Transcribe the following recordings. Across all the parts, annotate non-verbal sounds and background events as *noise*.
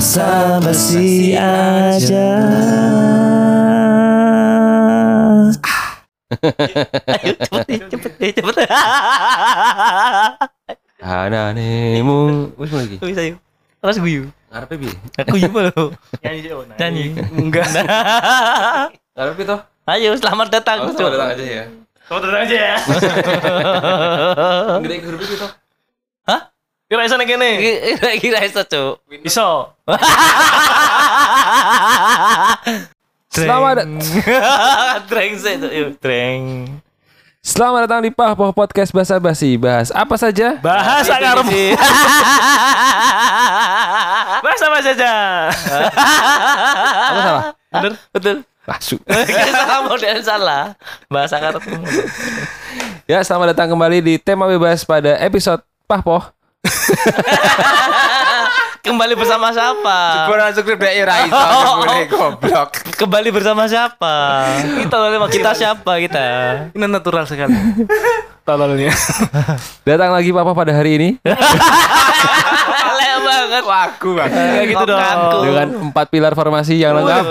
Basa-basi aja cepet cepet cepet Ananemu. Wis mulai lagi. bisa yuk terus guyu Ngarepe piye? aku guyu lo nyanyi nyanyi enggak *laughs* Ngarepe to? ayo selamat datang Oh, selamat datang aja ya. selamat datang aja ya *laughs* Gede grup itu to. Kira iso nek kene? Kira *laughs* kira iso cuk. Iso. *laughs* Selamat *laughs* Dreng sih dreng. Selamat datang di Pahpoh Podcast Basa Basi. Bahas apa saja? bahas akar bahas apa saja? Apa salah? betul betul. Masuk. Salah model salah. Bahasa akar Ya, selamat datang kembali di tema bebas pada episode Pahpoh. *laughs* kembali bersama siapa? Masuk grup dek ora iso boleh, goblok. kembali bersama siapa? Kita kita siapa kita? Ini natural sekali. *laughs* Tololnya. *laughs* Datang lagi Pahpoh pada hari ini. Lek banget. Waku kayak gitu dong. dengan empat pilar formasi yang lengkap.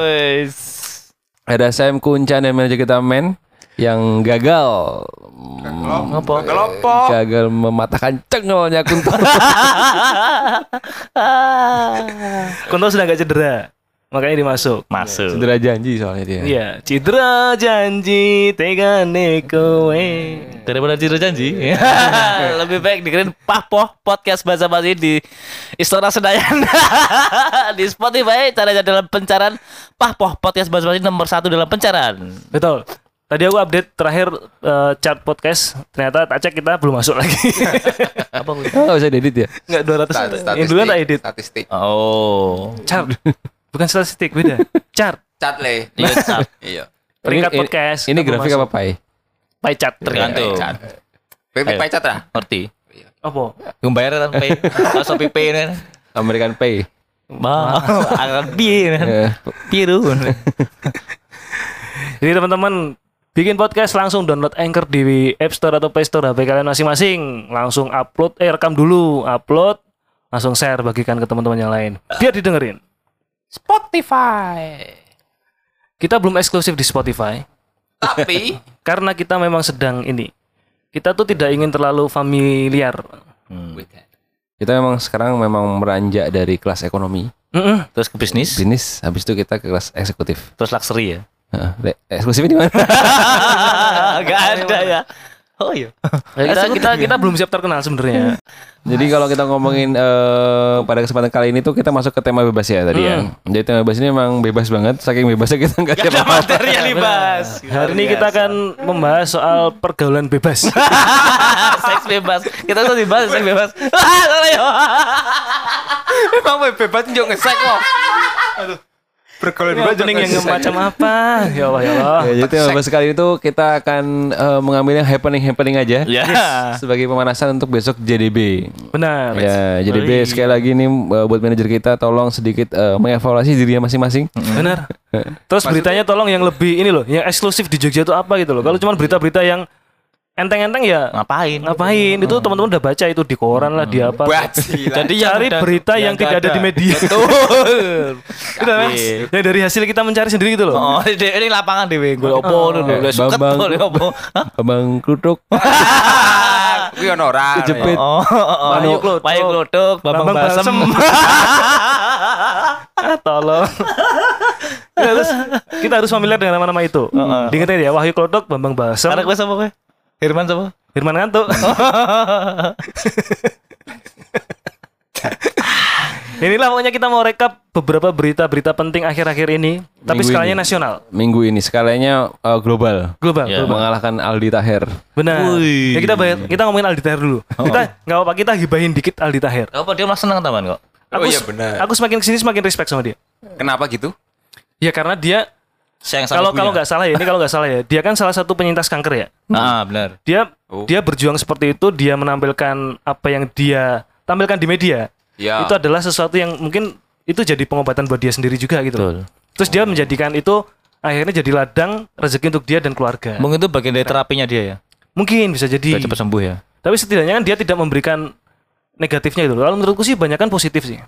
Ada Sam Kuncan dan manajer kita Men yang gagal Apa? gagal mematahkan cengelnya Kunto. *laughs* Kunto sudah gak cedera makanya dimasuk masuk Cedera janji soalnya dia. Iya, cedera janji tegane kowe. Daripada cedera janji. *laughs* Lebih baik dengerin Pahpoh podcast bahasa basi di Istora Senayan *laughs* di Spotify caranya dalam pencarian Pahpoh podcast bahasa basi nomor satu dalam pencarian. Betul. Tadi aku update terakhir eh, chart podcast, ternyata tak cek kita belum masuk lagi. *laughs* Apa gue? Oh, nggak usah diedit ya? Enggak 200. Yang duluan tak edit. statistik Oh. Chart. Bukan statistik, beda. Chart. cat le Iya, chart. iya *laughs* Peringkat Ini- podcast. Ini grafik masuk. apa, Pai? Pie chart tergantung. Pepe Ayo. cat lah Ngerti? Apa? Yang bayar kan. Kalau *laughs* Shopee Pay kan. American Pay. Bah, akan piye lu. Jadi teman-teman bikin podcast langsung download Anchor di App Store atau Play Store HP kalian masing-masing. Langsung upload, eh rekam dulu, upload, langsung share bagikan ke teman-teman yang lain. Biar didengerin. Spotify. Kita belum eksklusif di Spotify tapi *laughs* karena kita memang sedang ini. Kita tuh tidak ingin terlalu familiar. Kita memang sekarang memang meranjak dari kelas ekonomi, Mm-mm. Terus ke bisnis, bisnis, habis itu kita ke kelas eksekutif. terus luxury ya. Heeh, Le- eksklusifnya di mana? *laughs* Gak ada ya. Oh iya. kita kita kita belum siap terkenal sebenarnya. *laughs* Jadi kalau kita ngomongin eh, pada kesempatan kali ini tuh kita masuk ke tema bebas ya tadi ya. Jadi tema bebas ini memang bebas banget, saking bebasnya kita nggak siap apa-apa. materi yang dibahas. Hari ini kita akan membahas soal pergaulan bebas. *laughs* seks bebas. Kita tuh dibahas seks bebas. Ah, salah ya. emang bebas njuk ngesek kok Berkolon Ini opening yang *laughs* macam apa? Ya Allah ya Allah. Ya, jadi tema bebas kali itu kita akan eh, mengambil yang happening-happening aja. Ya. Sebagai pemanasan untuk besok JDB. Benar. Ya, JDB sekali lagi nih eh, buat manajer kita tolong sedikit eh, mengevaluasi dirinya masing-masing. Benar. *laughs* Terus beritanya tolong yang lebih ini loh, yang eksklusif di Jogja itu apa gitu loh. Kalau cuma berita-berita yang enteng-enteng ya Ngapain? ngapain? Itu teman-teman udah baca itu di koran lah, di apa. Bajilan. Jadi cari berita yang, tidak ada di media. Betul. Udah, *laughs* Mas. Yang dari hasil kita mencari sendiri gitu loh. Oh, *laughs* ini, lapangan dewe gue opo dulu, udah suket opo. Hah? Abang Klutuk *laughs* Kuwi ono ora. kejepit. Oh, oh, oh. Wahyu Klothok, Bambang Basem. Ah, tolong. kita harus kita harus familiar dengan nama-nama itu. Diingetin ya Wahyu Klodok, Bambang Basem, gue sama gue. Herman sama. Firman Ngantuk. *laughs* Inilah pokoknya kita mau rekap beberapa berita-berita penting akhir-akhir ini, tapi Minggu skalanya ini. nasional, Minggu ini skalanya eh, global. global. Ya. global. Mengalahkan Aldi Taher. Benar. Ya kita bayar, kita ngomongin Aldi Taher dulu. Kita nggak apa-apa kita hibahin dikit Aldi Taher. Apa dia malah seneng teman kok. Oh iya benar. Aku semakin ke sini semakin respect sama dia. Kenapa gitu? Ya karena dia kalau kalau nggak salah ya ini kalau nggak salah ya dia kan salah satu penyintas kanker ya. Ah, benar. Dia Oh. dia berjuang seperti itu dia menampilkan apa yang dia tampilkan di media. Ya. Itu adalah sesuatu yang mungkin itu jadi pengobatan buat dia sendiri juga gitu. loh. Terus dia menjadikan itu akhirnya jadi ladang rezeki untuk dia dan keluarga. Mungkin itu bagian dari terapinya dia ya. Mungkin bisa jadi. Biar cepat sembuh ya. Tapi setidaknya kan dia tidak memberikan negatifnya gitu. loh. Kalau menurutku sih banyak kan positif sih.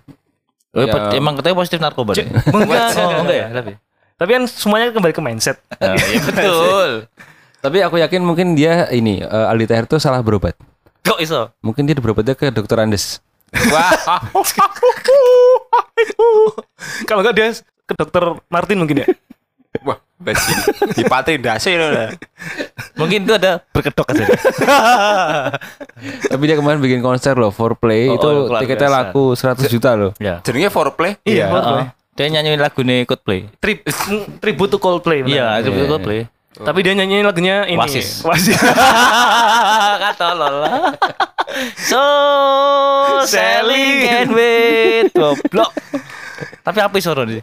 Oh, Ya. emang katanya positif narkoba deh. Enggak, Oh, enggak ya? Tapi, tapi kan semuanya kembali ke mindset. Iya *laughs* betul. Tapi aku yakin mungkin dia ini eh, Aldi Taher tuh salah berobat. Kok iso? Mungkin dia berobatnya ke dokter Andes. Wah. *laughs* Kalau enggak dia ke dokter Martin mungkin ya. *laughs* Wah. Di pati dasi loh. lah. Mungkin itu ada berkedok aja. Tapi dia kemarin bikin konser loh, foreplay Oh, itu oh, tiketnya biasa. laku 100 juta loh. ya. Jenenge foreplay. Iya, Oh, Coldplay. Dia nyanyiin lagu nih Coldplay. Trip, tribute to Coldplay. benar. Iya, itu betul Coldplay. Tapi dia nyanyiin lagunya ini. Wasis. *laughs* Wasis. *laughs* Kata lola. So selling and wait. Goblok. Tapi apa iso nih?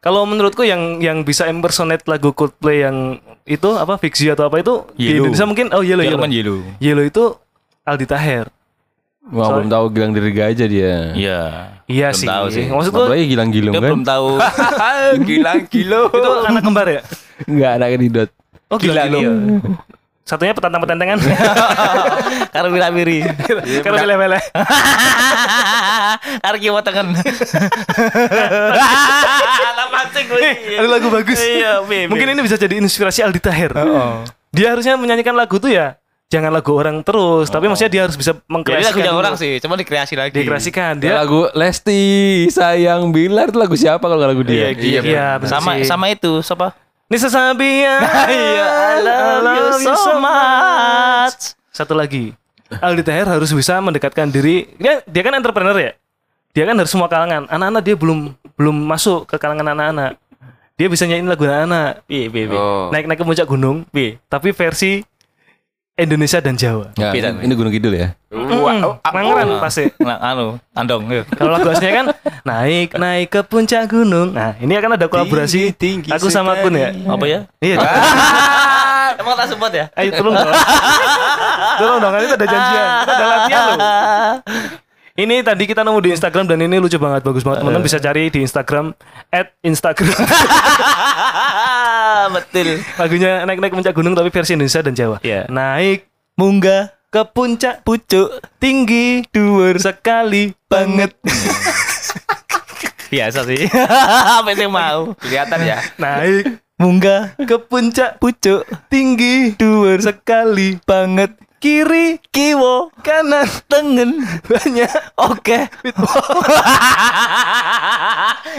Kalau menurutku yang yang bisa impersonate lagu Coldplay yang itu apa fiksi atau apa itu di Yellow. Indonesia mungkin oh Yellow Yellow. Yellow. Yellow itu Aldi Taher. Wah, belum tahu Gilang Dirga aja dia. Iya. Iya Belum sih. tahu sih. Maksudku Apalagi Gilang Gilung Dia kan? belum tahu. *laughs* Gilang kilo. itu anak kembar ya? Enggak anaknya di dot. Oh gila, Gila, gila. Satunya petantang petentengan. *laughs* Karo wira-wiri. Karena bele-bele. Karo kiwa tangan. *laughs* Gue? Ada lagu bagus. Iya. Mungkin ini bisa jadi inspirasi Aldi Taher. Dia harusnya menyanyikan lagu tuh ya jangan lagu orang terus, tapi maksudnya dia harus bisa Jadi mengkreasikan. lagunya dulu. orang sih, cuma dikreasi lagi. Dikreasikan Dia lagu Lesti sayang Bilar itu lagu siapa kalau lagu dia? Iya, iya, bener sama sih. sama itu siapa? Nisa Sabian. *laughs* Iya, I love you so much. Satu lagi. Aldi Taher harus bisa mendekatkan diri. Dia, dia kan entrepreneur ya. Dia kan harus semua kalangan. Anak-anak dia belum belum masuk ke kalangan anak-anak. Dia bisa nyanyiin lagu anak-anak. Bi, bi. Oh. Naik-naik ke puncak gunung. Bi. Tapi versi Indonesia dan Jawa. Ya, Beda, ini Gunung Kidul ya. Wah, oh, Mangeran pasti. Nah, anu, andong. yuk. Kalau lagu aslinya kan naik naik ke puncak gunung. Nah, ini akan ada kolaborasi Tinggi, tinggi aku sama Kun ya. Apa ya? Iya. *laughs* Emang tak sempat ya? Ayo tolong dong. *laughs* tolong dong, kan itu ada janjian. Kita ada latihan loh. *laughs* Ini tadi kita nemu di Instagram dan ini lucu banget, bagus banget. Teman-teman bisa cari di Instagram at Instagram. *laughs* Betul. Lagunya naik-naik puncak gunung tapi versi Indonesia dan Jawa. Iya. Naik munggah ke puncak pucuk tinggi dhuwur sekali banget. Biasa sih. *laughs* Apa sih mau? kelihatan ya. Naik munggah ke puncak pucuk tinggi dhuwur sekali banget. Kiri, kiwo, kanan, tengen, banyak. Oke. *laughs*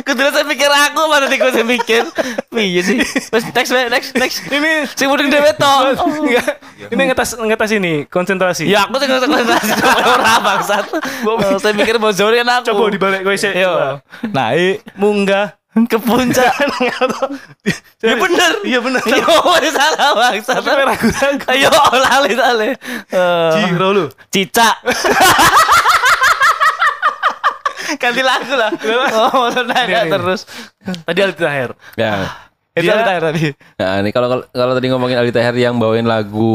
Kudu saya pikir aku mana nih gue mikir. Iya sih. Terus next next next. Ini Si mudin dewe to. Ini ngetas ngetas ini konsentrasi. Ya aku tuh nggak konsentrasi *laughs* orang bangsat. Saya mikir mau zorin aku. Coba dibalik gue sih. Yo. Naik Munggah ke puncak. *laughs* Ya bener. Iya bener. Yo, wes *laughs* salah bangsat. Tapi ragu-ragu. Ayo, *laughs* lali lali. Eh, Ciro lu. Cica. Ganti lagu lah. Oh, nanya terus. Tadi Aldi Taher. Ya. Itu Dia- ada tadi. Nah, ini kalau kalau- tadi ngomongin Aldi Taher yang bawain lagu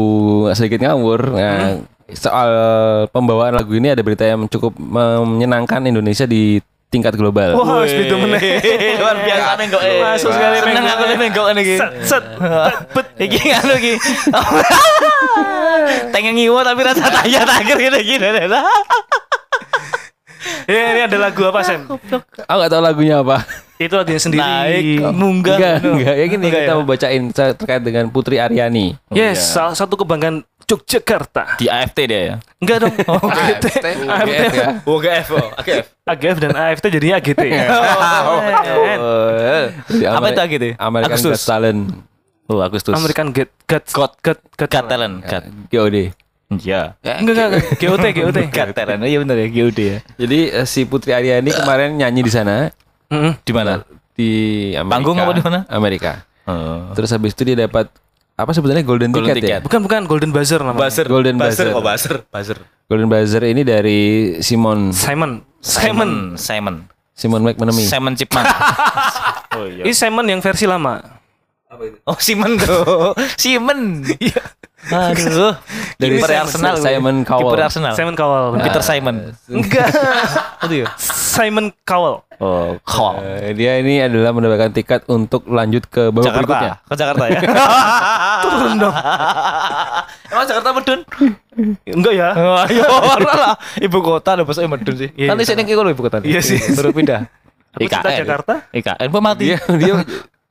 sedikit ngawur, nah soal pembawaan lagu ini ada berita yang cukup menyenangkan Indonesia di tingkat global. Wah, speed meneh. *laughs* Luar biasa menggok. eh. Masuk sekali, Seneng menggok. aku menggok ini. iki. Set set. Bet. Iki anu iki. *laughs* Tengeng ngiwo tapi rasa tanya terakhir gini gini. *laughs* Ya, ini ada lagu apa, Sam? Aku nggak tahu lagunya apa. Itu lagunya sendiri. Naik munggah. Enggak, enggak. Ya gini Enggak kita ya? mau bacain terkait dengan Putri Aryani. Yes, salah satu kebanggaan Yogyakarta. Di AFT dia ya. Enggak dong. *laughs* AFT, AFT. ya. Oh, GF. *laughs* Oh, AGF. AGF dan AFT jadinya AGT. Oh, Di Apa Ameri- itu AGT? American Agustus. Got Talent. Oh, Agustus. American Get Got Got Got Got talent. Got. GOD. Iya. Enggak enggak enggak. GOT GOT. *laughs* Got talent. Iya benar ya, GUD ya. Jadi eh, si Putri Aryani kemarin nyanyi di sana Heeh. Di mana? di Amerika. Panggung apa di mana? Amerika. Oh. Terus habis itu dia dapat apa sebenarnya golden, Golden ticket, ya? ticket. Bukan bukan Golden Buzzer namanya. Golden buzzer. Oh, buzzer. Buzzer. Golden buzzer ini dari Simon Simon. Simon. Simon. Simon McManamy. Simon Chipman. *laughs* Ini Simon yang versi lama. Oh, Simon tuh. *laughs* Simon. Iya. Aduh. Dari Simon. Arsenal. Simon Cowell. Kiper Arsenal. Simon Cowell. Peter Simon. Enggak. *laughs* Aduh ya. Simon Cowell. Oh, Cowell. Eh, dia ini adalah mendapatkan tiket untuk lanjut ke babak berikutnya. Jakarta. Ke Jakarta ya. *laughs* Turun dong. Emang Jakarta medun? Enggak ya? Ayo, lah. Ibu kota udah bahasa medun sih. Iya, Nanti iya. sini kalau ibu kota. Iya sih. Baru pindah. Aku cerita Jakarta. IKN pun mati. Dia dia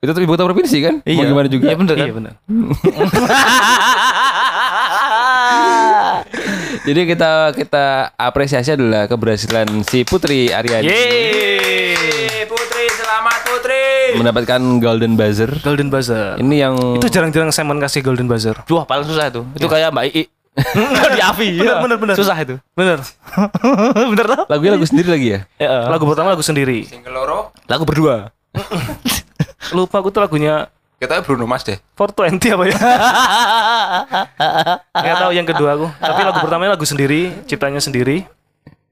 itu tuh ibu kota provinsi kan? Mau gimana juga. Iya bener kan? Iya benar. *laughs* Jadi kita kita apresiasi adalah keberhasilan si Putri Aryani Yeay. Putri, selamat Putri. mendapatkan Golden Buzzer. Golden Buzzer. Ini yang Itu jarang-jarang Simon kasih Golden Buzzer. Wah, paling susah itu. Itu kayak Mbak Ii. di Avi. Bener, iya. bener, bener. Susah itu. Bener. *laughs* bener tau? lagunya lagu sendiri lagi ya? Ya, Lagu pertama lagu sendiri. Single loro. lagu berdua. *laughs* Lupa aku tuh lagunya Kita Bruno Mars deh. 420 apa ya? *laughs* Nggak tahu yang kedua aku. Tapi lagu pertamanya lagu sendiri, ciptanya sendiri.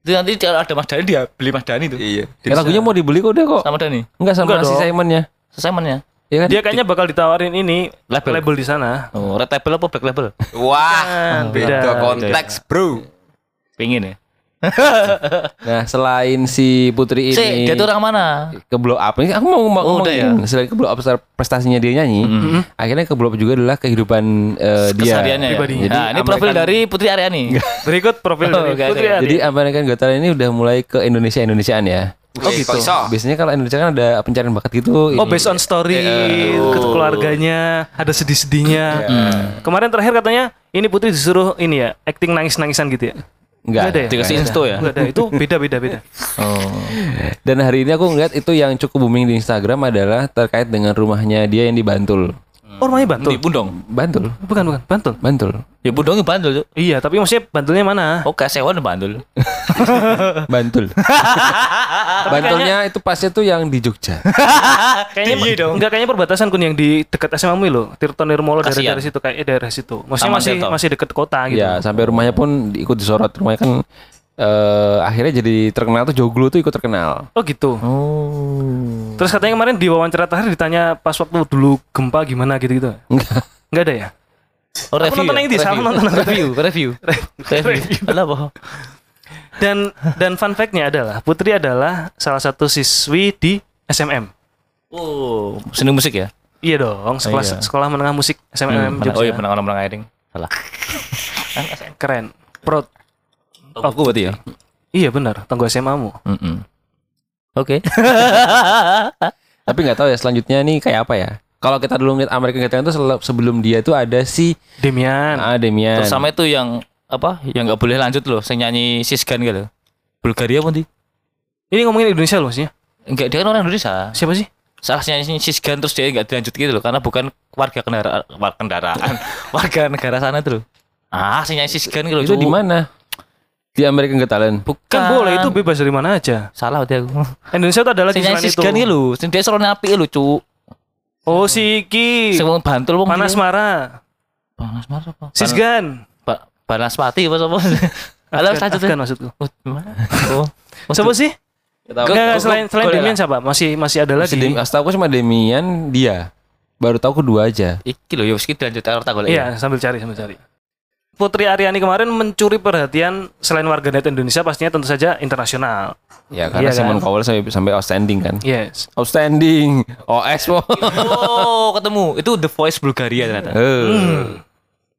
Itu nanti kalau ada Mas Dani dia beli Mas Dani tuh. Iya. Ya, lagunya mau dibeli kok udah kok. Sama Dani. Enggak sama Enggak si. Simonnya. Simonnya. Iya kan? Dia kayaknya bakal ditawarin ini Label. label, di sana. Oh, red label apa black label? Wah, beda beda. konteks, Bro. Pingin ya. Nah, selain si Putri ini Si, dia tuh orang mana? ke blow up ini aku mau ngomong Oh, udah ngomongin selain ke blow up prestasinya dia nyanyi akhirnya ke blow up juga adalah kehidupan eh, dia ya. Nah, ini profil American- dari Putri Aryani. *laughs* Berikut profil Oh, dari oke, Putri. Aryani. jadi American Got Talent ini udah mulai ke Indonesia Indonesiaan ya Oh gitu. Iso. biasanya kalau Indonesia kan ada pencarian bakat gitu Oh based on story ke keluarganya ada sedih-sedihnya. Kemarin terakhir katanya ini Putri disuruh ini ya acting nangis-nangisan gitu ya. Enggak Nggak ada ya? Dikasih insto ya. Enggak ada itu beda beda beda. *laughs* Oh. dan hari ini aku ngeliat itu yang cukup booming di Instagram adalah terkait dengan rumahnya dia yang di Bantul Oh rumahnya Bantul. Di Bundong. Bantul Bukan bukan Bantul. Bantul Ya Bundong ya Bantul. Iya tapi maksudnya Bantulnya mana? Oh, Kasewan Bantul. *laughs* Bantul *laughs* Bantulnya itu pasnya tuh yang di Jogja *laughs* Kayaknya Iya dong. enggak kayaknya perbatasan kun yang di dekat SMA mu loh. Tirto Nirmolo dari dari situ kayak eh, daerah situ. Maksudnya Taman masih Tirto. masih dekat kota gitu. Ya sampai rumahnya pun ikut disorot rumahnya kan eh, akhirnya jadi terkenal tuh Joglo tuh ikut terkenal. Oh gitu. Oh. Terus katanya kemarin di wawancara terakhir ditanya pas waktu dulu gempa gimana gitu-gitu. Enggak. Enggak ada ya? Oh, Aku nonton yang di sana, review. nonton di *laughs* review, review. Review. Alah, apa? Dan dan fun fact-nya adalah Putri adalah salah satu siswi di SMM. Oh, seni musik ya? Iya dong, sekolah Iya. sekolah menengah musik SMM Menang- Jogja. oh iya, menang airing. Salah. Keren. Proud. Aku berarti ya. Iya benar, tanggo SMA-mu. Mm-mm. Oke. *laughs* Tapi nggak tahu ya selanjutnya nih kayak apa ya. Kalau kita dulu ngeliat American Talent tuh sel- sebelum dia tuh ada si Demian. ah, Demian. Terus sama itu yang apa? Yang nggak boleh lanjut loh, saya nyanyi Sisgan gitu. Bulgaria pun di. Ini ngomongin Indonesia loh maksudnya. Enggak, dia kan orang Indonesia. Siapa sih? Salah nyanyi Sisgan terus dia nggak dilanjut gitu loh, karena bukan warga kendaraan, warga kendaraan, *laughs* warga negara sana tuh. Ah, si nyanyi Sisgan gitu loh. itu di mana? Di American Got Talent. Bukan. Kan boleh itu bebas dari mana aja. Salah berarti aku. Indonesia tuh adalah di selain itu. Sisgan gitu loh, si dia seron api lho, Cuk. Oh si Iki. Sing wong Bantul wong Panas dia. Mara. Panas marah apa? Sisgan. Ba Banaspati apa apa? *laughs* Alah Afgan, lanjut Afgan ya. maksudku. Oh, gimana? Oh. *laughs* Siapa sih? Enggak, enggak, selain selain Demian siapa? Masih masih ada Si lagi. Dem- setahu aku cuma Demian dia. Baru tahu kedua aja. Iki lho, ya wis kita lanjut golek. ya. Iya, sambil cari, sambil cari. Putri Aryani kemarin mencuri perhatian selain warganet Indonesia pastinya tentu saja internasional. Ya karena Iya kan? Simon Cowell sampai sampai outstanding kan. Yes. Outstanding. OS. Oh, ketemu. Itu The Voice Bulgaria ternyata. Eh.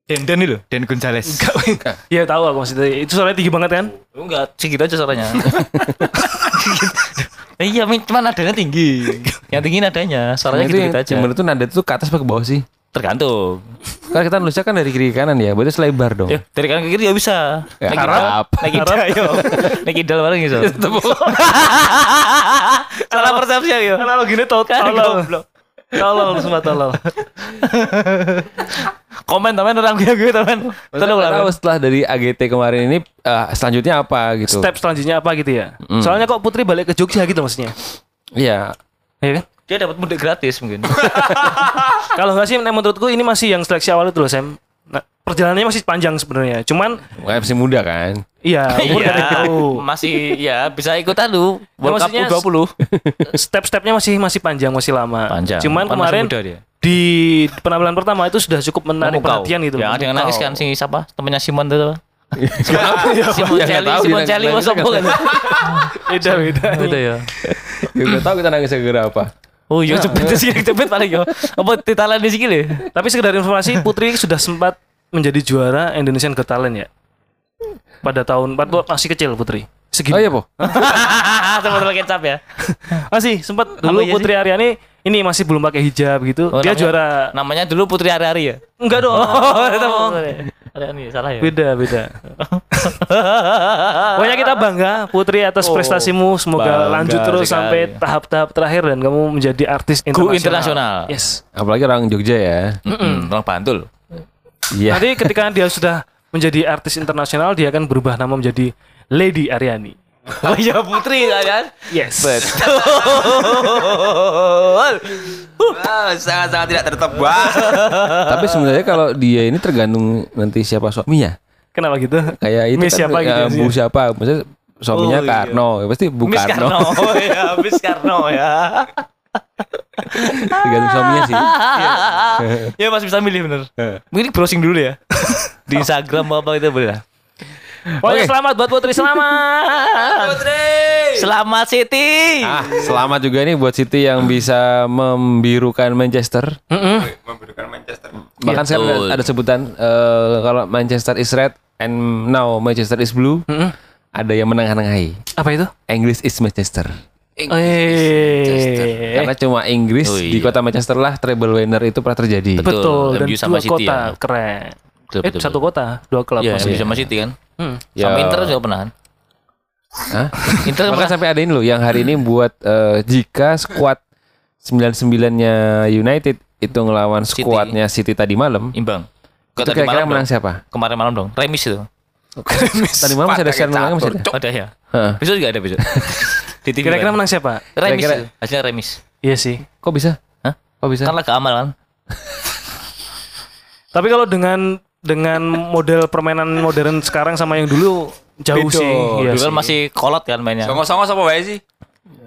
Den Den itu, Den Gonzales. *laughs* Iya tahu aku maksudnya. Itu suaranya tinggi banget kan? Enggak, segitu aja suaranya. *laughs* iya, min- cuma nadanya tinggi. Yang tinggi nadanya, suaranya itu yang gitu-gitu aja. bener tuh nada itu ke atas apa ke bawah sih? Tergantung. Kan kita nulisnya kan dari kiri ke kanan ya, berarti selebar dong. Ya, dari kanan ke kiri ya bisa. Ya, Naik harap. Naik idal, yo. Naik idal bareng gitu. *laughs* *laughs* Salah persepsi ya, yo. Analoginya tol Kan tolol. goblok. Tolol semua tolol. *laughs* Komen temen orang gue gue. Maksudnya Tolong lah. setelah dari AGT kemarin ini eh, selanjutnya apa gitu. Step selanjutnya apa gitu ya? Soalnya kok Putri balik ke Jogja gitu maksudnya. Iya. Iya kan? Dia dapat mudik gratis mungkin. *laughs* Kalau nggak sih menurutku ini masih yang seleksi awal itu loh Sam. Nah, perjalanannya masih panjang sebenarnya. Cuman Kayak masih muda kan. iya *laughs* umur Iya, tahu. masih ya bisa ikutan lu World Cup maksudnya U20. Step-stepnya masih masih panjang masih lama. Panjang. Cuman kemarin muda dia. di penampilan pertama itu sudah cukup menarik Memukau. perhatian gitu. Ya, ada yang nangis kan si siapa? Temennya Simon tuh. *laughs* Iya, Simon Ya, nggak Celi, tahu Simon Celi nangis masuk kan. kan. Beda beda. Gitu ya. Ya udah tahu kita nangis segera apa. Oh iya cepet sih cepet paling yo. Apa titalan di sini Tapi sekedar informasi Putri sudah sempat menjadi juara Indonesian Got Talent ya. Pada tahun waktu masih kecil Putri. Segini. Oh iya, Po. Sama teman kecap ya. Masih sempat dulu iya sih? Putri Aryani ini masih belum pakai hijab gitu. Oh, Dia namanya- juara Namanya dulu Putri Ari-Ari ya. enggak dong. Oh, *laughs* Ari-Ari salah ya. Beda beda. *laughs* Pokoknya kita bangga Putri atas prestasimu. Semoga bangga lanjut terus sekali. sampai tahap-tahap terakhir dan kamu menjadi artis internasional. internasional. Yes. Apalagi orang Jogja ya. Mm, Orang Bantul. Iya. Nanti ketika dia sudah menjadi artis internasional, dia akan berubah nama menjadi Lady Aryani. Oh iya Putri kan? Yes. sangat-sangat tidak tertebak. Tapi sebenarnya kalau dia ini tergantung nanti siapa suaminya. Kenapa gitu? Kayak itu Miss kan, siapa gitu ya, ya? Bu siapa? Maksudnya suaminya Oh, iya. Karno. Ya, pasti Bu Miss Karno. Karno. Oh iya, Miss Karno ya. *laughs* tergantung suaminya sih. ya masih bisa milih bener. Mungkin browsing dulu ya. *laughs* Di Instagram apa itu boleh lah. Pokoknya selamat buat Putri, selamat. Selamat Siti. Ah, selamat juga nih buat City yang bisa membirukan Manchester. Memberikan Manchester. Bahkan Iya, saya betul. ada, sebutan eh, kalau Manchester is red and now Manchester is blue. Ada yang menengah-nengahi. Apa itu? English is Manchester. Eh, Karena cuma Inggris Oh, di iya. kota Manchester lah treble winner itu pernah terjadi. Betul. betul. Dan MU sama dua City kota, ya. keren. Betul, eh, betul, satu kota, dua klub Iya, bisa sama City kan. Hmm. Sama Ya. Inter juga pernah kan. Hah? *laughs* Inter pernah. sampai ada ini loh yang hari ini buat eh, jika squad 99-nya United itu ngelawan City. squadnya City tadi malam. Imbang. Kok Itu tadi kira-kira malam menang dong? siapa? Kemarin malam dong. Remis itu. *laughs* Tadi malam masih ada share menangnya masih ada. Ada ya. Hah. Besok juga ada besok. *laughs* Di TV Kira-kira menang siapa? Remis. kira-kira- itu. Hasilnya remis. Iya sih. Kok bisa? Hah? Kok bisa? Kan laga amal kan. Tapi kalau dengan dengan model permainan modern sekarang sama yang dulu jauh Beda. sih. Iya Dulu kan sih. masih kolot kan mainnya. Songo-songo apa wae sih?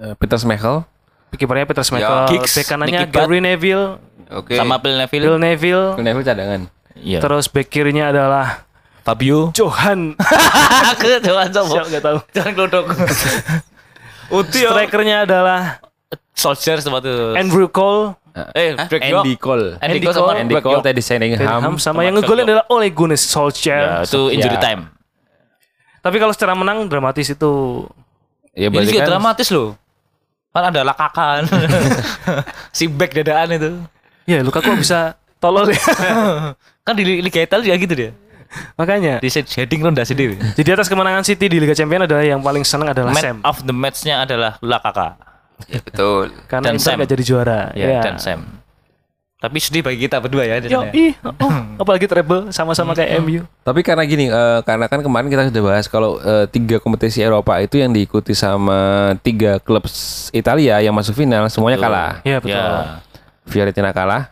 Eh, Peter Schmeichel. Kipernya Peter Schmeichel, Ya. Giggs, bek kanannya. Gary Neville, Oke. Sama Phil Neville. Phil Neville, Phil Neville cadangan. Iya. terus bek kirinya adalah Fabio. Johan. *laughs* Aku jangan Siapa sopo. nggak tahu. Jangan kelodok. Uti Strikernya adalah Soldier sama tuh. Andrew Cole, Eh, Drake Andy. Cole. Andy Andy Cole sama Cole. Andy Cole, Sheringham. Ham, sama yang ngegolin adalah Ole Gunnar Solskjaer. Ya, itu injury Ya. time. Tapi kalau secara menang dramatis itu Ya Ini juga kan dramatis loh. Kan ada lakakan. *laughs* si back dadaan itu. ya Lukaku bisa tolol ya. *laughs* Kan di Liga Italia juga gitu dia. Makanya. Di set heading rendah sendiri. Jadi atas kemenangan City di Liga Champions adalah yang paling senang adalah Man Sam. of the match-nya adalah Lakaka. Ya, betul. Karena dan Inter nggak jadi juara. Ya, dan Sam. Tapi sedih bagi kita berdua ya. Yo, ya. ih, oh, *laughs* apalagi treble sama-sama kayak MU. Tapi karena gini, eh, karena kan kemarin kita sudah bahas kalau eh, tiga kompetisi Eropa itu yang diikuti sama tiga klub Italia yang masuk final semuanya kalah. Iya betul. Ya. Fiorentina kalah,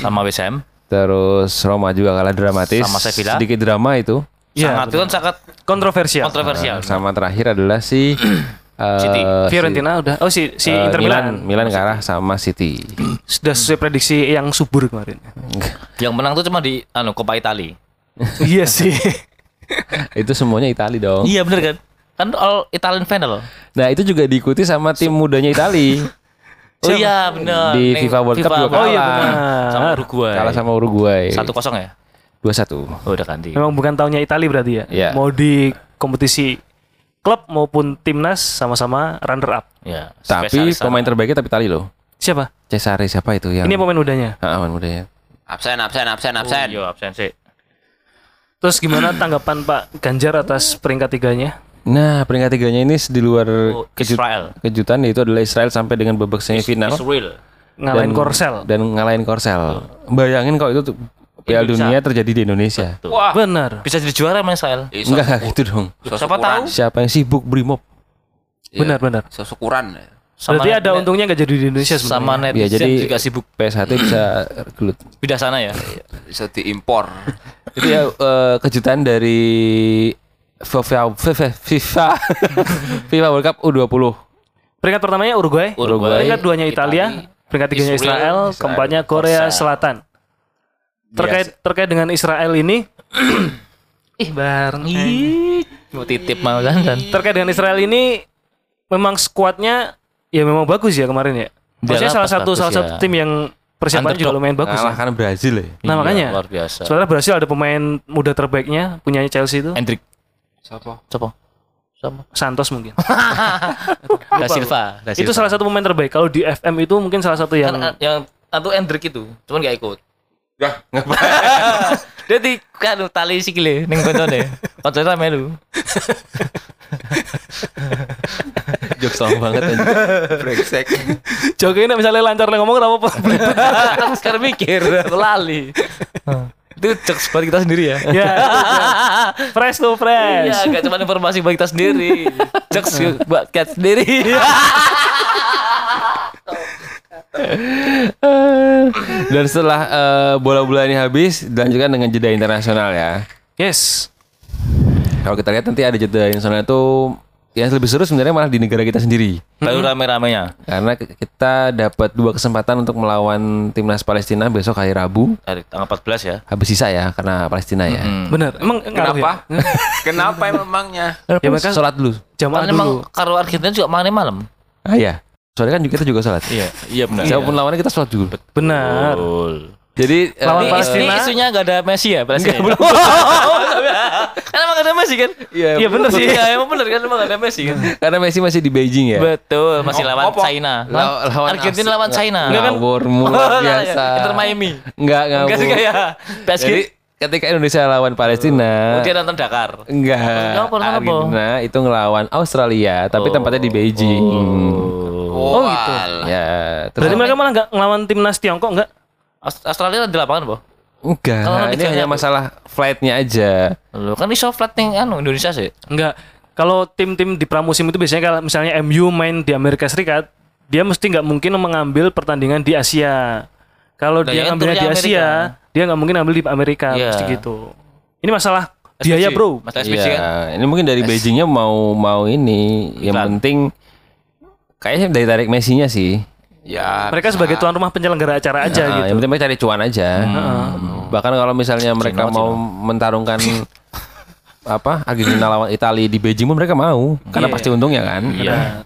Sama Ham. terus Roma juga kalah dramatis. Sama Sevilla. Sedikit drama itu. Iya, sangat itu kan sangat Kontroversial. kontroversial. Sama terakhir adalah si *clears throat* eh, City. si- Fiorentina udah. Oh si si eh, Inter Milan, Milan. Milan kalah sama City. Sudah sesuai prediksi yang subur kemarin. *laughs* Yang menang tuh cuma di anu Coppa Italia. *laughs* iya sih. *laughs* itu semuanya Itali dong. Iya bener kan? Kan all Italian final. Nah itu juga diikuti sama tim mudanya Itali Oh iya bener. di Neng FIFA World Cup juga Oh kalah. iya benar. Sama Uruguay. Kalah sama Uruguay. Satu kosong ya? dua satu. Oh udah ganti. Memang bukan tahunnya Italia berarti ya. Iya. Mau di kompetisi klub maupun timnas sama-sama runner up. Ya. Tapi pemain sama. terbaiknya tapi Itali loh. Siapa? Cesare siapa itu yang? Ini pemain mudanya. Ah, pemain mudanya. Absen, absen, absen, absen. Oh, iya absen sih. Terus gimana *clears throat* tanggapan Pak Ganjar atas peringkat tiganya? Nah peringkat tiganya ini di luar Oh, kejut- Israel. kejutan yaitu adalah Israel sampai dengan babak semifinal Israel. Ngalahin Dan- Korsel. dan ngalahin Korsel. Bayangin kalau itu Piala. Dunia terjadi di Indonesia. Wah. Benar. Bisa jadi juara sama Israel. Iso- Enggak enggak gitu dong. Siapa tahu? Siapa yang sibuk Brimob? Iya, Benar, benar. iso syukuran. Sama Berarti ada net- untungnya nggak jadi di Indonesia sebenarnya. sama netizen Ya jadi juga sibuk PS1 bisa gelut. *clears throat* pindah sana ya. Bisa diimpor. *laughs* Itu ya eh, kejutan dari FIFA FIFA FIFA, *laughs* World Cup U20. Peringkat pertamanya Uruguay, Uruguay, peringkat duanya Italia, peringkat tiganya Israel, keempatnya Korea Selatan. Terkait terkait dengan Israel ini, *clears throat* ih bareng. Mau titip mau kan. Terkait dengan Israel ini, memang skuadnya ya memang bagus ya kemarin ya. Maksudnya Dia salah satu salah ya. satu tim yang persiapannya juga lumayan bagus. ya. Kalahkan Brazil ya. Nah Iya, makanya, luar biasa. sebenarnya Brasil ada pemain muda terbaiknya, punyanya Chelsea itu Hendrik. Siapa? Siapa? Siapa? Santos mungkin. *laughs* Da Silva. Da itu salah satu pemain terbaik. Kalau di FM itu mungkin salah satu yang kan yang atau Hendrik itu, cuman gak ikut. Dah, *laughs* Dia di kan tali sikile ning koncone. Koncone melu. *laughs* Jok sama banget aja. brengsek. *laughs* Jokowi ini misalnya lancar lah ngomong kenapa Kan sekarang mikir, lali. Itu jokes buat kita sendiri ya. ya, fresh tuh fresh. Iya, gak cuma informasi buat kita sendiri. Jokes buat kita sendiri. *laughs* Dan setelah eh, bola-bola ini habis, dilanjutkan dengan jeda internasional ya. Yes. Kalau kita lihat nanti ada jeda internasional itu yang lebih seru sebenarnya malah di negara kita sendiri. Baru rame-ramenya. Karena kita dapat dua kesempatan untuk melawan timnas Palestina besok hari Rabu. Dari tanggal 14 ya. Habis sisa ya karena Palestina ya. Bener. Emang ngaruh *laughs* Kenapa? ya? Kenapa emangnya? Ya mereka Sholat dulu. jamaah Kan emang dulu. karo Argentina juga main malam. Ah iya. Soalnya kan juga kita juga sholat. Iya, iya benar. Siapa pun lawannya kita sholat dulu. Benar. Betul. Jadi eh, Lawan Ini, Palestina. ini isunya gak ada Messi ya? Palestina. belum. *laughs* kan emang gak ada Messi kan? Iya, Iya bener sih. Iya, emang bener kan emang gak ada Messi kan? *laughs* karena Messi masih di Beijing ya. Betul, masih Oh, lawan apa? China. Law- lawan Argentina lawan China. Enggak kan? Ngawur luar *laughs* biasa. Inter Miami. Enggak ngawur. Enggak juga ya. PSG. Jadi ketika Indonesia lawan Palestina, Oh, dia nonton Dakar. enggak. Enggak? Argentina itu ngelawan Australia, tapi tempatnya di Beijing. Oh, gitu. alah. Ya, terus Berarti mereka malah nggak ngelawan timnas Tiongkok nggak? Aus- Australia di lapangan, Bo. enggak. Kalau Ini hanya masalah flightnya aja. Loh, kan iso flat ning anu Indonesia sih. Enggak. Kalau tim-tim di pramusim itu biasanya kalau misalnya MU main di Amerika Serikat, dia mesti nggak mungkin mengambil pertandingan di Asia. Kalau Nah, dia ya, ngambilnya di Asia, Amerika. Dia nggak mungkin ambil di Amerika, Iya. mesti gitu. Ini masalah biaya, Bro. Mas SPC kan. Iya, ini mungkin dari Beijingnya mau mau ini. Yang Iklan. penting kayaknya dari tarik Messi-nya sih. Ya. Mereka sebagai tuan rumah penyelenggara acara aja Nah, gitu. Yang penting mereka cari cuan aja. Bahkan kalau misalnya mereka mau mentarungkan *laughs* apa Argentina lawan Italia di Beijing pun mereka mau karena pasti untungnya kan. Iya.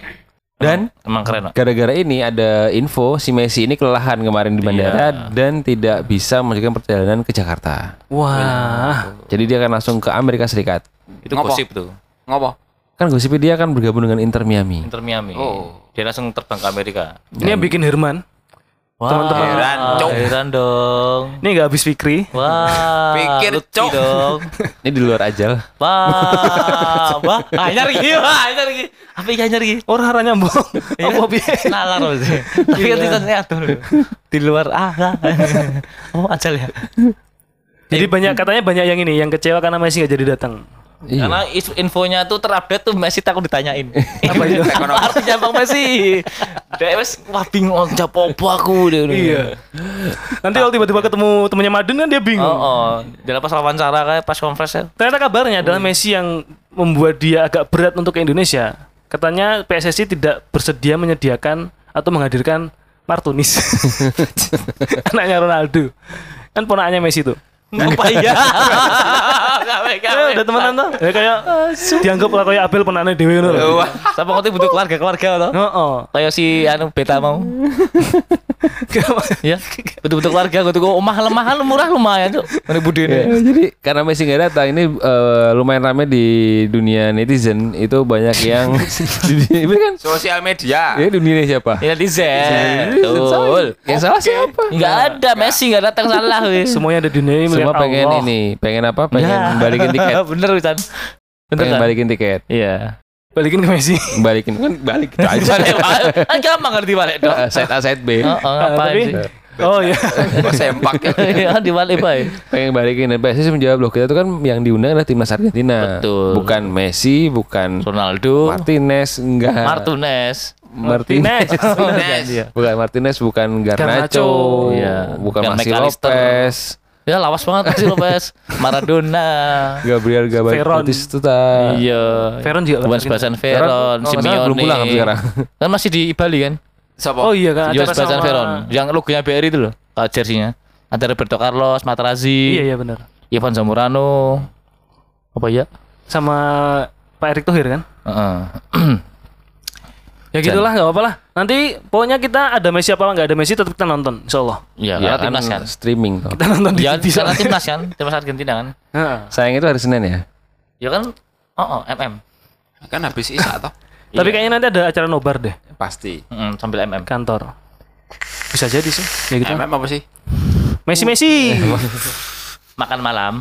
Dan Emang keren, gara-gara ini ada info si Messi ini kelelahan kemarin di bandara dan tidak bisa melanjutkan perjalanan ke Jakarta. Wah, Jadi dia akan langsung ke Amerika Serikat. Itu Ngopo? gosip tuh. Ngopo? Kan gosipnya dia akan bergabung dengan Inter Miami. Inter Miami. Oh. Dia langsung terbang ke Amerika. ini yang bikin Herman. Wah, Teman-teman. Heran, Cok. Heran dong. Ini nggak habis Fikri. Wah, Pikir, Cok. dong. Ini di luar ajal. Wah, wah, anyar iki, wah, anyar iki. Apa iki anyar iki? Orang hara nyambung. Iya. Apa piye? Nalar sih. Tapi kan tulisannya atur. Di luar ah. ah. Oh, ajal ya. Jadi banyak katanya banyak yang ini yang kecewa karena Messi nggak jadi datang. Iya. Karena infonya tuh terupdate tuh Messi takut ditanyain. *laughs* Apa itu? *laughs* Apa artinya Bang Messi? Dia wes wah bingung jawab apa aku dia. Iya. Nanti kalau tiba-tiba ketemu temennya Madun kan dia bingung. Oh, oh. Dia pas wawancara kayak pas conference ya. Ternyata kabarnya adalah Messi yang membuat dia agak berat untuk ke Indonesia. Katanya PSSI tidak bersedia menyediakan atau menghadirkan Martunis. *laughs* Anaknya Ronaldo. Kan ponakannya Messi tuh. Apa? Gawe Ya, udah temenan tuh. Ya kayak dianggap lah kayak Abel ponakane dhewe ngono lho. Siapa ngerti butuh keluarga-keluarga toh? Heeh. Kayak si anu beta mau. *laughs* ya. Betul-betul keluarga gue tuh omah lemahan murah lumayan tuh. Ini budi Ya, jadi karena Messi nggak datang ini eh, lumayan rame di dunia netizen itu banyak yang *laughs* ini kan Sosial media. ya dunia siapa? Ya netizen. Betul. Yang salah siapa? Enggak ada Messi enggak datang salah. Semuanya ada di dunia ini Semua pengen ini, pengen apa? Pengen Ya. Balikin tiket, *laughs* Bener Wisan. Bener pengen kan? balikin tiket, Iya. Balikin ke Messi. *laughs* balikin kan balik aja. Balik, Kan gampang ngerti balik dong. Eh, Side A side B, Oh, oh, ngapain tapi- sih? Oh iya. *laughs* Sempak ya? Iya, dibalik baik. pengen balikin dan PSSI menjawab loh kita tuh kan yang diundang adalah timnas Argentina, Betul. bukan Messi, bukan Ronaldo, Martinez, enggak. Martinez. Martinez. Martinez. Bukan Martinez, bukan Garnacho, Garnacho. Iya. bukan McAllister. Lopez, Ya lawas banget masih Lopez. *laughs* Maradona. Gabriel Veron. Gabatistuta. Iya. Veron juga Bukan kan? Sebastian Veron, salah Simeone. belum pulang kan sekarang. *laughs* Kan masih di Bali kan? Siapa? Oh iya kan Yo Sebastian sama- Veron. Yang logonya BRI itu loh. Kalau jersinya. Ada Roberto Carlos, Materazzi, Iya iya benar. Ivan Zamorano. Apa ya? Sama Pak Erick Thohir kan? Heeh. *clears throat* Ya gitulah nggak apa-apa lah. Nanti pokoknya kita ada Messi apa nggak ada Messi tetap kita nonton, Insya Allah. Iya, Ya karena kan timnas kan. streaming toh. Kita nonton di Ya, TV karena soalnya. timnas kan, timnas Argentina kan. Heeh. Sayang itu hari Senin ya. Ya kan, oh, oh MM. Kan habis Isa toh. *laughs* Tapi kayaknya nanti ada acara nobar deh Pasti. Mm, sambil MM. kantor. Bisa jadi sih. Ya gitu. MM apa sih? Messi Messi. *laughs* Makan malam.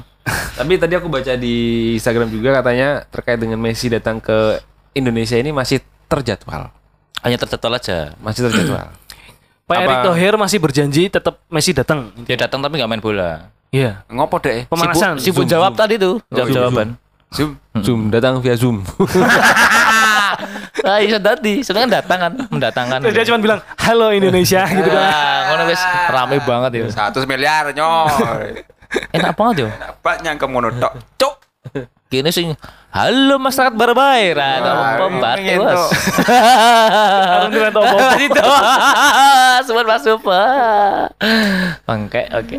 Tapi tadi aku baca di Instagram juga katanya terkait dengan Messi datang ke Indonesia ini masih terjadwal. Hanya terjadwal aja. Masih terjadwal. *clears throat* Pak Apa- Erick Thohir masih berjanji tetap Messi datang. Dia datang tapi nggak main bola. Iya. Ngopo deh? Pemanasan. Sibuk jawab tadi tuh, jawab jawaban. Zoom. Zoom datang via Zoom. *laughs* Ah, iya tadi, sebenarnya kan datang kan, mendatangkan. Dia cuma bilang halo Indonesia *laughs* gitu kan. Ah, ngono wis rame banget ya. Satu miliar nyoy. *laughs* Enak banget yo. Apa nyangkem ngono tok. Kini sing halo masyarakat Barbair, ada pengen bos. tuh. Orang kira tau apa. Itu, semua masuk pak. Bangke, oke.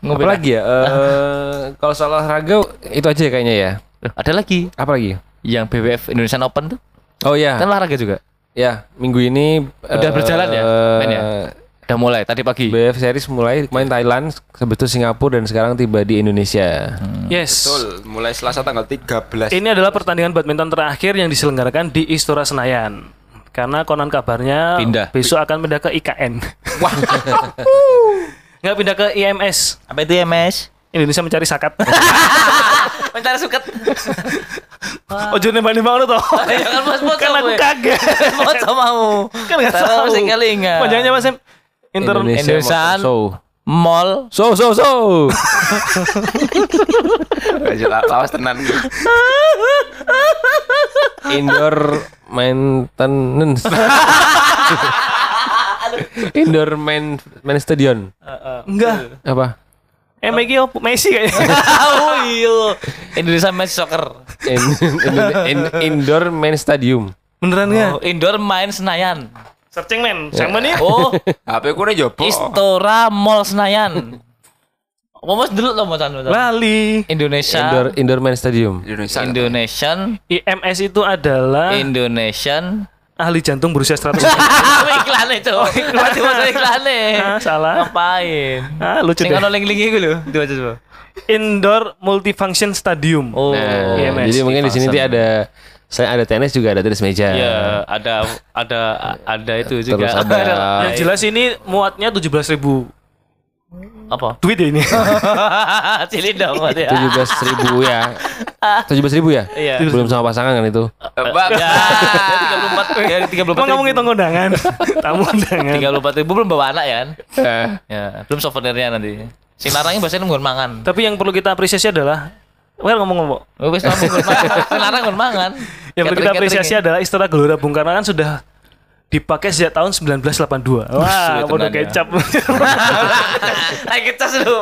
Apa lagi ya? Eh, kalau soal olahraga itu aja ya kayaknya ya. Ada lagi Apa lagi? yang BWF Indonesian Open tuh, Oh ya, kan olahraga juga. ya minggu ini Udah eh, berjalan ya, main ya? Udah mulai tadi pagi. BF series mulai main Thailand, sebetulnya Singapura dan sekarang tiba di Indonesia. Yes. Betul, mulai Selasa tanggal 13. Ini adalah pertandingan badminton terakhir yang diselenggarakan di Istora Senayan. Karena konon kabarnya Pindah. besok akan pindah ke IKN. *laughs* Wah, *laughs* Nggak pindah ke IMS. Apa itu Mas? Indonesia mencari sakat. *laughs* Mencari suket. Ojo lu toh. Ya kan Kan aku kaget. Foto mau. Kan nggak Taruh tahu. sing kelingan. Panjangnya Mas. Inter Indonesia Indonesian. So, Mall. so, so, so. lawas tenan. Indoor maintenance. *laughs* Indoor main main stadion. enggak. Apa? Eh Megi opo Messi kayaknya. *laughs* oh iya. Indonesia Match Soccer. In- in- in- indoor main stadium. Beneran enggak? Oh, indoor main Senayan. Searching men. Sama nih. Oh, *laughs* HP ku ne jopo. Istora Mall Senayan. Apa mas dulu lo mau tanya Lali. Indonesia. Indoor indoor main stadium. Indonesia. Indonesian. IMS itu adalah Indonesian. ahli jantung berusia *laughs* 100 iklan itu. Berarti mau iklan Ah, salah. Ngapain? Ah, lucu Sing deh. ono link-link iku lho. Itu aja coba. Indoor Multifunction Stadium. Oh. Nah, IMS. jadi mungkin di sini ada selain ada tenis juga ada tenis meja. Ya, ada ada ada itu juga. Terus ada *laughs* Yang jelas ini muatnya 17.000 ribu apa? duit ya ini. *laughs* Cili dong ya. tujuh belas ribu ya. Tujuh belas ribu ya? Iya. Belum sama pasangan kan itu? Bang. Ya, 34 ya, 34 Emang kamu ngitung undangan? Tamu undangan. 34 ribu belum bawa anak ya kan? Eh, Ya, belum souvenirnya nanti. Sing larangnya biasanya nggon mangan. Tapi yang perlu kita apresiasi adalah Well ngomong-ngomong Wis ngomong larang nggon mangan. Yang perlu kita apresiasi adalah Istora Gelora Bung Karno kan sudah dipakai sejak tahun 1982. Wah, ya. kecap. Naik kecas lu.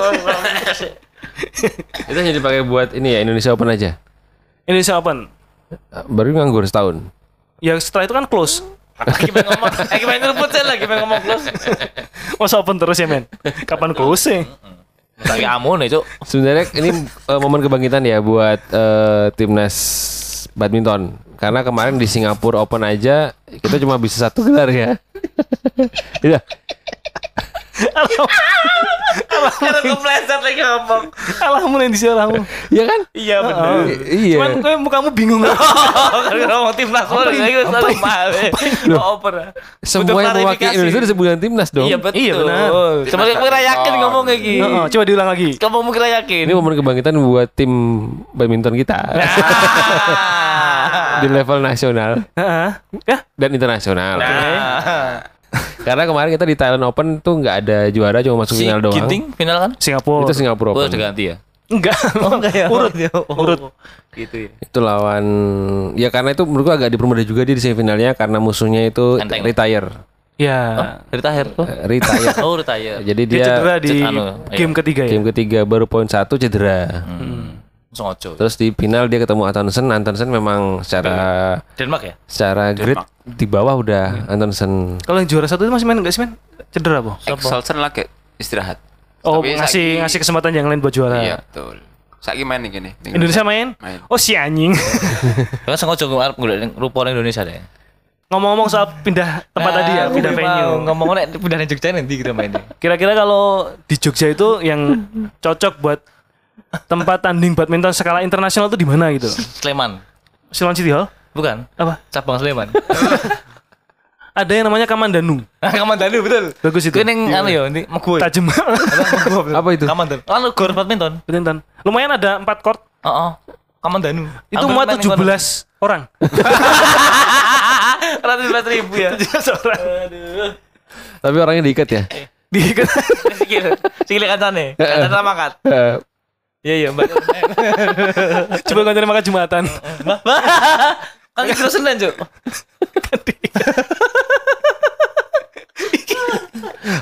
itu hanya dipakai buat ini ya Indonesia Open aja. Indonesia Open. Baru nganggur setahun. Ya setelah itu kan close. Lagi pengen ngomong, lagi pengen ngerebut saya lagi pengen ngomong close. Masa open terus ya men? Kapan close sih? Lagi amun itu. Sebenarnya ini eh, momen kebangkitan ya buat eh, timnas badminton. Karena kemarin di Singapura Open aja kita cuma bisa satu gelar ya. *laughs* Iya. Karena kepleset lagi ngomong. Alahmu yang di sini alahmu. Iya kan? Iya benar. Iya. Cuman kau mukamu bingung. *laughs* Karena ngomong timnas lo lagi selalu mahal. Oper. Semua yang mewakili Indonesia disebut dengan timnas dong. Iya betul. Iya, benar. Coba kira yakin ngomong kayak gini. Heeh, coba diulang lagi. Kamu mau kira yakin? Ini momen kebangkitan buat tim badminton kita Ah. di level nasional Heeh. Dan internasional. Nah. Karena kemarin kita di Thailand Open tuh nggak ada juara cuma masuk Si final doang. Ginting final kan? Singapura. Itu Singapura Oh, Open. udah ganti ya. Enggak. Oh enggak ya. Urut. Oh, Urut. Gitu ya. Itu lawan ya karena itu menurutku agak dipermudah juga dia di semifinalnya karena musuhnya itu Enteng. retire. Ya. Dari tahir tuh. Eh, retire. Oh, retire. Jadi Dia dia, cedera di anu, game ketiga ya. game ketiga baru poin satu cedera. Sengojo. Terus di final dia ketemu Antonsen. Antonsen memang secara Denmark ya? secara grid di bawah udah Antonsen. Kalau yang juara satu itu masih main enggak sih, men? Cedera, Po? Excelsen lagi istirahat. Oh, Tapi ngasih ngasih kesempatan yang lain buat juara. Iya, betul. Saiki main nih gini. Indonesia main? Main. Oh, si anjing. *laughs* Kan sengojo arep golek rupa Indonesia deh. Ngomong-ngomong soal pindah tempat tadi ya, pindah venue. Ngomong nek pindah nang Jogja nanti kita main. Kira-kira kalau di Jogja itu yang cocok buat tempat tanding badminton skala internasional itu di mana gitu? Sleman. Silman City Hall? Bukan. Apa? Cabang Sleman. *laughs* Ada yang namanya Kamandanu. Kamandanu betul. Bagus itu. Itu ning anu ya, ini Meguy. Tajem. *laughs* Apa itu? Kamandanu. Anu gor badminton. badminton. Lumayan ada 4 court. Heeh. Kamandanu. Itu muat 17 orang. *laughs* Ratus belas ribu ya. 17 orang. Tapi orangnya diikat ya. Di Sikil, sikil kancane. Kancane mangkat. Eh, Iya iya, Mbak. *laughs* coba konten makan Jumatan. Kan kita Senin, Cuk.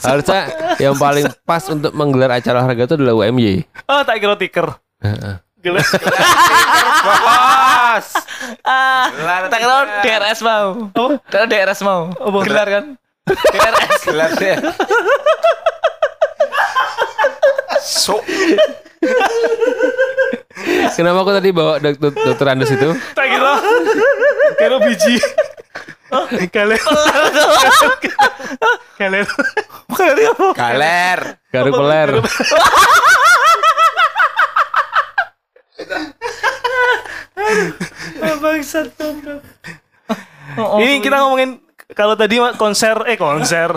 harusnya yang paling pas untuk menggelar acara olahraga itu adalah UMY. Oh, tak kira tiker. Gila. *laughs* Bos. Ah, tak kira DRS mau. Tak kira DRS mau. Gelar kan? *laughs* DRS. Gelar deh. So, Kenapa aku tadi bawa dokter, dokter Andes itu? Tak kira. Kira biji. Kalian. Kalian. galer. Garuk peler. Ini kita ngomongin kalau tadi konser eh konser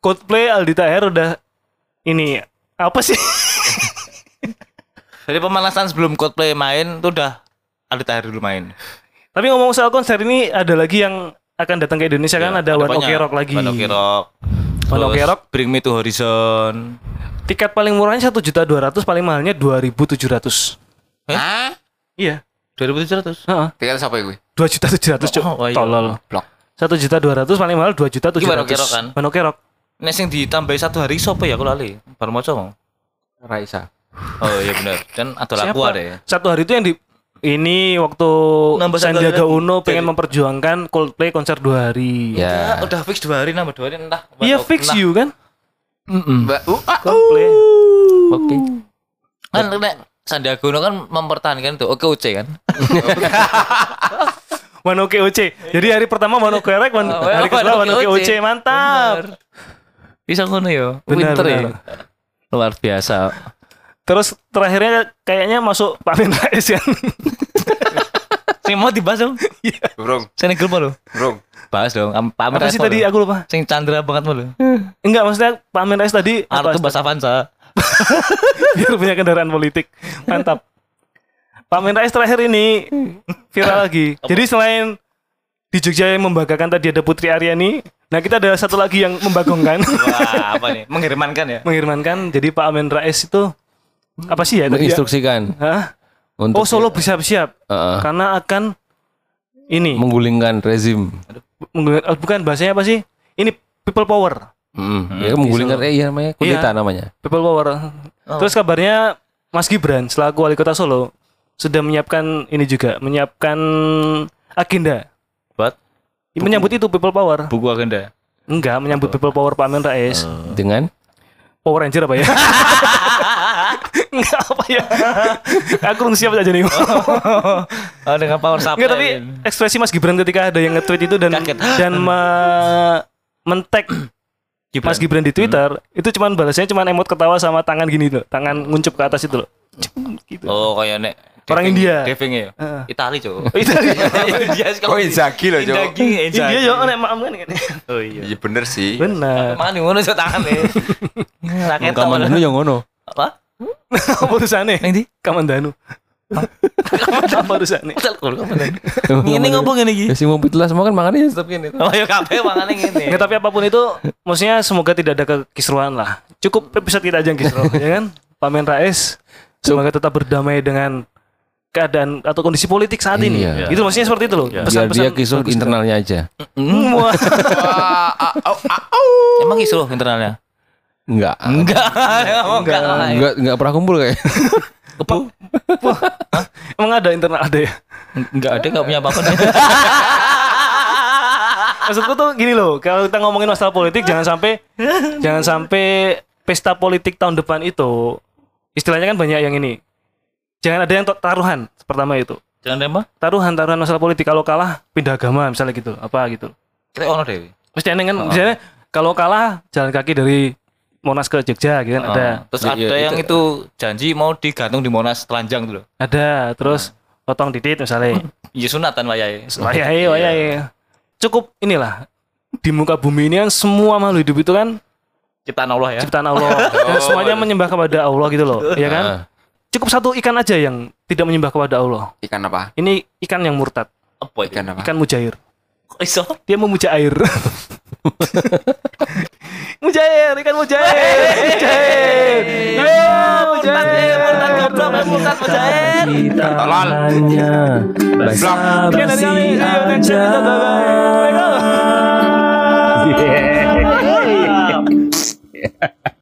Coldplay Aldi Taher udah ini apa sih? Jadi pemanasan sebelum Coldplay main tuh udah ada tahir dulu main. Tapi ngomong soal konser ini ada lagi yang akan datang ke Indonesia kan ada One Ok. Rock lagi. One Ok Rock. One Ok Rock. Bring Me to Horizon. Tiket paling murahnya satu juta dua ratus, paling mahalnya dua ribu tujuh ratus. Hah? Iya, 2700. Heeh. Tinggal siapa gue? dua juta tujuh ratus cuk. Oh, iya. Tolol. Blok. Satu juta dua ratus, paling mahal dua juta tujuh One Ok ratus. Rock kan? One Ok Rock. Nek sing ditambahi satu hari sopo ya aku lali. Baru mau coba. Raisa. Oh iya benar. Dan ada laku ada ya. Satu hari itu yang di ini waktu Nambah Sandiaga lagi. Uno pengen Jadi- memperjuangkan Coldplay konser dua hari. Ya. udah fix dua hari nambah dua hari entah. Iya fix Entah. you kan? Mbak, uh, ah, Coldplay. Oke. Kan nek Sandiaga Uno kan mempertahankan itu oke UC kan. One Ok OC. Jadi hari pertama One Rock, one- Oh, hari kedua One OC. OC. Mantap. Bisa ngono ya. Benar, Winter ya. Luar biasa. Terus terakhirnya kayaknya masuk Pak Amin Rais kan. Sing mau dibahas dong. Bro, Sing grup lo. bro. Bahas dong. Pak Amin Apa Rais sih mau tadi aku lupa. Sing Chandra banget mau lo. Enggak maksudnya Pak Amin Rais tadi Artu apa? bahasa Avanza. *laughs* biar punya kendaraan politik. Mantap. Pak Amin Rais terakhir ini viral lagi. Jadi selain di Jogja yang membanggakan tadi ada Putri Aryani, nah kita ada satu lagi yang membagongkan, *laughs* Wah, apa nih? Menghermankan ya. mengirmankan. Jadi Pak Amin Rais itu apa sih ya? ya? Menginstruksikan Hah? untuk Oh Solo bersiap-siap Heeh. karena akan ini menggulingkan rezim. oh, bukan bahasanya apa sih? Ini people power. Mm. Ya menggulingkan eh iya namanya kudeta Iya. namanya. People power. Terus kabarnya Mas Gibran selaku wali kota Solo sudah menyiapkan ini juga, menyiapkan agenda. Buat Menyambut itu people power. buku agenda. Enggak, menyambut people power Pak Amin Rais. Dengan Power Ranger apa ya? *laughs* Enggak apa ya? Aku kurang siap aja nih. Oh, dengan power supply. Enggak tapi ekspresi Mas Gibran ketika ada yang nge-tweet itu dan Kaget. dan me- men-tag Mas Gibran di Twitter itu cuman balasnya cuman emot ketawa sama tangan gini loh, tangan nguncup ke atas itu loh. Gitu. Oh, kayak nek Orang India. Diving ya. Heeh. Itali, Cuk. Oh, itu *laughs* India Oh, Inzaghi loh, Cuk. Inzaghi, Inzaghi. India yo nek maaf kan kan. Oh iya. Iya bener sih. Benar. Makan ngono cuk tangan *laughs* nih. Raket Kaman dulu yang ngono. Apa? *laughs* Apa urusannya? Nang ndi? Kamandanu. Apa urusannya? Tel kul kapan Ini ngopo ngene iki? Ya sing mau pitulah semua kan makannya tetap gini. Oh ya kabeh mangane ngene. Nggak, tapi apa pun itu maksudnya semoga tidak ada kekisruan lah. Cukup episode kita aja yang kisruh, ya kan? Pamen Rais semoga tetap berdamai dengan keadaan atau kondisi politik saat ini. Iya. Itu maksudnya seperti itu loh. Biar Pesan-pesan dia kisruh bagus. internalnya aja. Au. *laughs* Emang isu loh internalnya? Enggak. Enggak. Enggak. Enggak enggak pernah kumpul kayak. *laughs* Emang ada internal ada ya? Enggak ada enggak punya apa-apa. *laughs* Maksudku tuh gini loh, kalau kita ngomongin masalah politik jangan sampai jangan sampai pesta politik tahun depan itu istilahnya kan banyak yang ini. Jangan ada yang taruhan pertama itu. Jangan deh, Mbak. Taruhan taruhan masalah politik kalau kalah pindah agama misalnya gitu, apa gitu. Kita ono deh. Mesti aneh kan misalnya kalau kalah jalan kaki dari Monas ke Jogja gitu kan ada. Ah, Terus Iya, ada iya, yang itu. itu janji mau digantung di Monas telanjang tuh loh. Ada, terus potong titit misalnya. Iya *laughs* sunatan wayahe. Wayai, wayai. Cukup inilah di muka bumi ini kan semua makhluk hidup itu kan Ciptaan Allah ya. ciptaan Allah dan *laughs* semuanya menyembah kepada Allah gitu loh, ya kan? Cukup satu ikan aja yang tidak menyembah kepada Allah. Ikan apa? Ini ikan yang murtad, Apa itu? Ikan apa? ikan mujair. Kok iso? Dia memuja air. *laughs* mujair, ikan mujair. Mujair. Yo, mujair. Murtad goblok, murtad mujair. Kita Tolol. hanya basa Sekian dari kami. basi Ayo, next aja. episode. Bye-bye. Yeah.